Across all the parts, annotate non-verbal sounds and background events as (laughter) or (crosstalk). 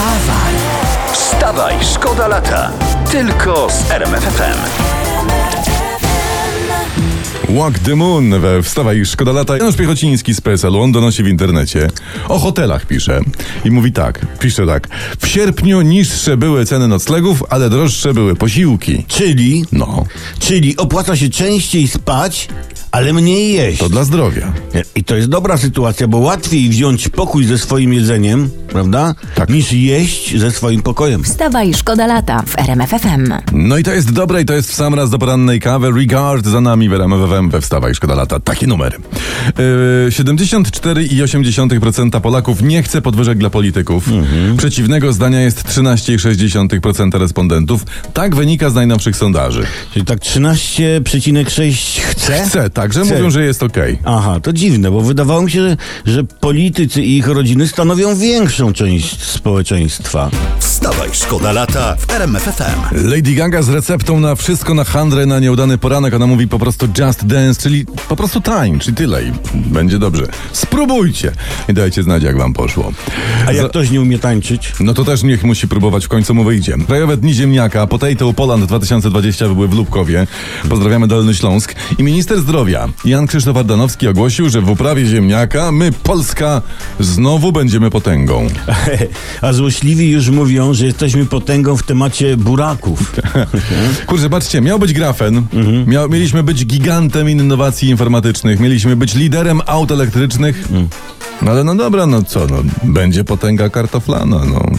Wstawaj! Wstawaj, szkoda lata. Tylko z RMFFM. Walk the Moon we Wstawaj Szkoda Lata. Janusz Piechociński z PSL-u, on donosi w internecie. O hotelach pisze. I mówi tak, pisze tak. W sierpniu niższe były ceny noclegów, ale droższe były posiłki. Czyli, No, czyli opłaca się częściej spać, ale mniej jeść. to dla zdrowia. I to jest dobra sytuacja, bo łatwiej wziąć pokój ze swoim jedzeniem, prawda? Tak. Niż jeść ze swoim pokojem. Wstawaj, szkoda lata w RMFFM. No i to jest dobre i to jest w sam raz do porannej kawy. Regard za nami w RMFFM we Wstawaj Szkoda Lata. Takie numery. Yy, 74,8% Polaków nie chce podwyżek dla polityków. Przeciwnego zdania jest 13,6% respondentów. Tak wynika z najnowszych sondaży. Czyli tak 13,6 chce? Chce, także Chce. mówią, że jest okej. Aha, to dziwne, bo wydawało mi się, że, że politycy i ich rodziny stanowią większą część społeczeństwa. Wstawaj, szkoda lata w RMFFM. Lady Gaga z receptą na wszystko na handrę, na nieudany poranek. Ona mówi po prostu just dance, czyli po prostu tańcz i tyle. I będzie dobrze. Spróbujcie i dajcie znać, jak wam poszło. A jak Za- ktoś nie umie tańczyć? No to też niech musi próbować, w końcu mu wyjdzie. Krajowe Dni Ziemniaka, Potato Poland 2020 były w Lubkowie. Pozdrawiamy Dolny Śląsk. I minister zdrowia Jan Krzysztof Ardanowski ogłosił, że w uprawie ziemniaka my, Polska, znowu będziemy potęgą. (laughs) A złośliwi już mówią, że jesteśmy potęgą w temacie buraków. (laughs) Kurczę, patrzcie, miał być grafen, miał, mieliśmy być gigantem innowacji informatycznych, mieliśmy być liderem aut elektrycznych. No ale no dobra, no co, no, będzie potęga kartoflana, no.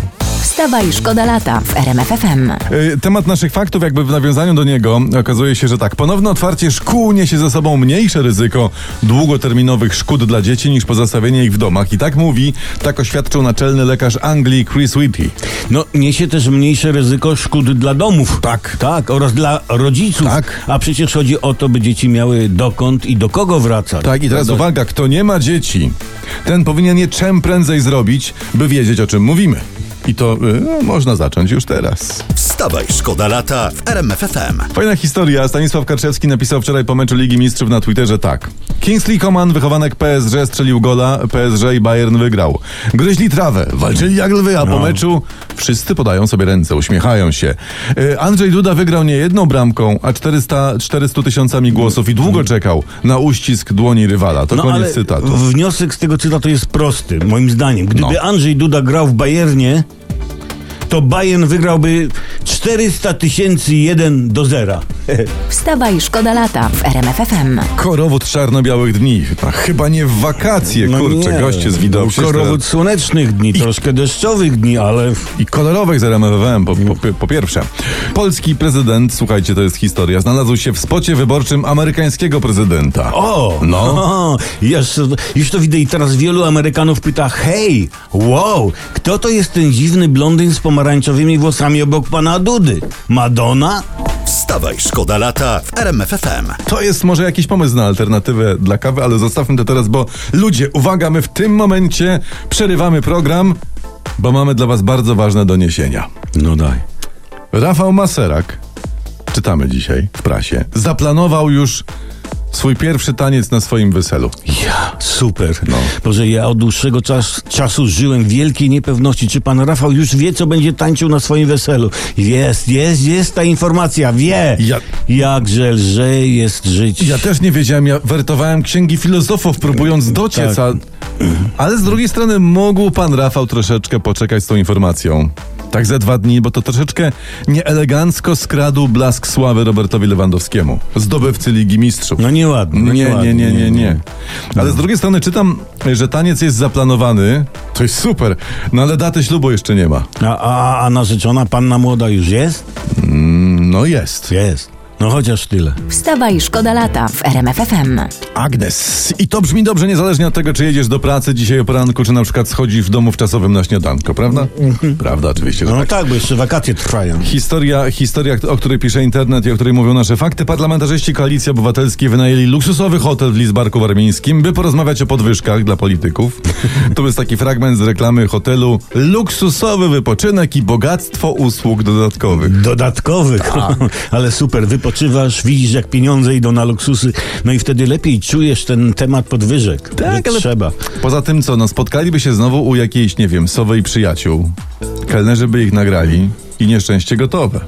Wstawaj, szkoda lata w RMFFM. Y, Temat naszych faktów, jakby w nawiązaniu do niego, okazuje się, że tak. Ponowne otwarcie szkół niesie ze sobą mniejsze ryzyko długoterminowych szkód dla dzieci niż pozostawienie ich w domach. I tak mówi, tak oświadczył naczelny lekarz Anglii Chris Whitty. No, niesie też mniejsze ryzyko szkód dla domów. Tak. Tak, oraz dla rodziców. Tak. A przecież chodzi o to, by dzieci miały dokąd i do kogo wracać. Tak, i teraz Prawda? uwaga, kto nie ma dzieci, ten powinien je czym prędzej zrobić, by wiedzieć, o czym mówimy. I to y, no, można zacząć już teraz. Wstawaj, szkoda lata w RMFFM. Fajna historia. Stanisław Karczewski napisał wczoraj po meczu Ligi Mistrzów na Twitterze tak. Kingsley Coman, wychowanek PSG, strzelił gola, PSG i Bayern wygrał. Gryźli trawę, walczyli jak lwy, a po meczu wszyscy podają sobie ręce, uśmiechają się. Y, Andrzej Duda wygrał nie jedną bramką, a 400 400 tysiącami głosów i długo czekał na uścisk dłoni rywala. To No koniec ale cytatu. wniosek z tego cytatu jest prosty, moim zdaniem. Gdyby No. Andrzej Duda grał w Bayernie, to Bayern wygrałby 400 tysięcy jeden do zera. Wstawaj, szkoda lata w RMFFM. Korowód czarno-białych dni. A chyba nie w wakacje, No kurczę, nie. goście z widok. Korowód słonecznych dni, troszkę deszczowych dni, ale I kolorowych z RMFWM, po, po, po pierwsze. Polski prezydent, słuchajcie, to jest historia, znalazł się w spocie wyborczym amerykańskiego prezydenta. O! No. (laughs) O, już, już to widzę i teraz wielu Amerykanów pyta, hej, wow, kto to jest ten dziwny blondyn z pomarańczowymi włosami obok pana Dudy? Madonna? Wstawaj, szkoda lata w RMFFM. To jest może jakiś pomysł na alternatywę dla kawy, ale zostawmy to teraz, bo ludzie, uwaga, my w tym momencie przerywamy program, bo mamy dla was bardzo ważne doniesienia. No daj. Rafał Maserak, czytamy dzisiaj w prasie, zaplanował już swój pierwszy taniec na swoim weselu. Ja, super. No. Boże, ja od dłuższego czas, czasu żyłem w wielkiej niepewności. Czy pan Rafał już wie, co będzie tańczył na swoim weselu? Jest, jest, jest ta informacja, wie. Ja- Jakże lżej jest żyć. Ja też nie wiedziałem, ja wertowałem księgi filozofów, próbując dociec, Tak. a... ale z drugiej strony mógł pan Rafał troszeczkę poczekać z tą informacją. Tak ze dwa dni, bo to troszeczkę nieelegancko skradł blask sławy Robertowi Lewandowskiemu, zdobywcy Ligi Mistrzów. No nieładnie. No Nie, nie, nie, nie, nie. Ale z drugiej strony czytam, że taniec jest zaplanowany. To jest super, no ale daty ślubu jeszcze nie ma. A, a, a narzeczona panna młoda już jest? No jest. Jest. No chociaż tyle. Wstawaj, szkoda lata w RMFFM. Agnes. I to brzmi dobrze, niezależnie od tego, czy jedziesz do pracy dzisiaj o poranku, czy na przykład schodzisz w domu wczasowym na śniadanko, prawda? Prawda, oczywiście, No tak. tak, bo jeszcze wakacje trwają. Historia, historia, o której pisze internet i o której mówią nasze fakty. Parlamentarzyści Koalicji Obywatelskiej wynajęli luksusowy hotel w Lizbarku Warmińskim, by porozmawiać o podwyżkach dla polityków. (laughs) To jest taki fragment z reklamy hotelu. Luksusowy wypoczynek i bogactwo usług dodatkowych. Dodatkowych. (laughs) Ale super, wypoczynek odpoczywasz, widzisz jak pieniądze idą na luksusy, no i wtedy lepiej czujesz ten temat podwyżek. Tak, ale trzeba. Poza tym co, no spotkaliby się znowu u jakiejś, nie wiem, sowej przyjaciół. Kelnerzy by ich nagrali i nieszczęście gotowe.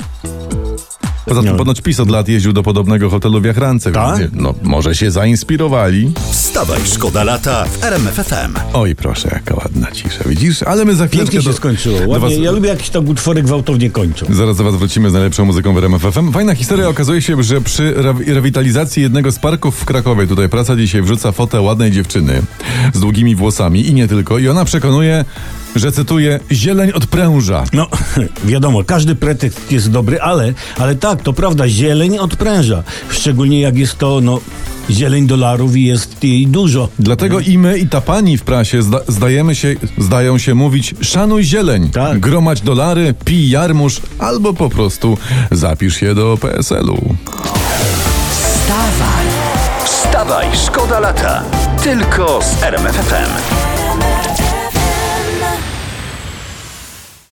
Poza tym No. ponoć PiS od lat jeździł do podobnego hotelu w Jachrance, Tak? więc no, może się zainspirowali. Wstawaj, szkoda lata w RMF FM. Oj, proszę, jaka ładna cisza, widzisz? Ale my za chwileczkę Pięknie się do, skończyło. Ładnie. was, Ja lubię jak się tak utwory gwałtownie kończą. Zaraz do was wrócimy z najlepszą muzyką w RMF FM. Fajna historia, okazuje się, że przy re- rewitalizacji jednego z parków w Krakowie, tutaj praca dzisiaj wrzuca fotę ładnej dziewczyny z długimi włosami i nie tylko. I ona przekonuje, że cytuję, zieleń odpręża. No, (laughs) wiadomo, każdy pretekst jest dobry, ale, ale tak, to prawda, zieleń odpręża. Szczególnie jak jest to, no, zieleń dolarów i jest jej dużo. Dlatego i my, i ta pani w prasie zda- zdajemy się, zdają się mówić szanuj zieleń, Tak. gromadź dolary, pij jarmuż, albo po prostu zapisz je do PSL-u. Wstawaj, szkoda lata. Tylko z RMF FM.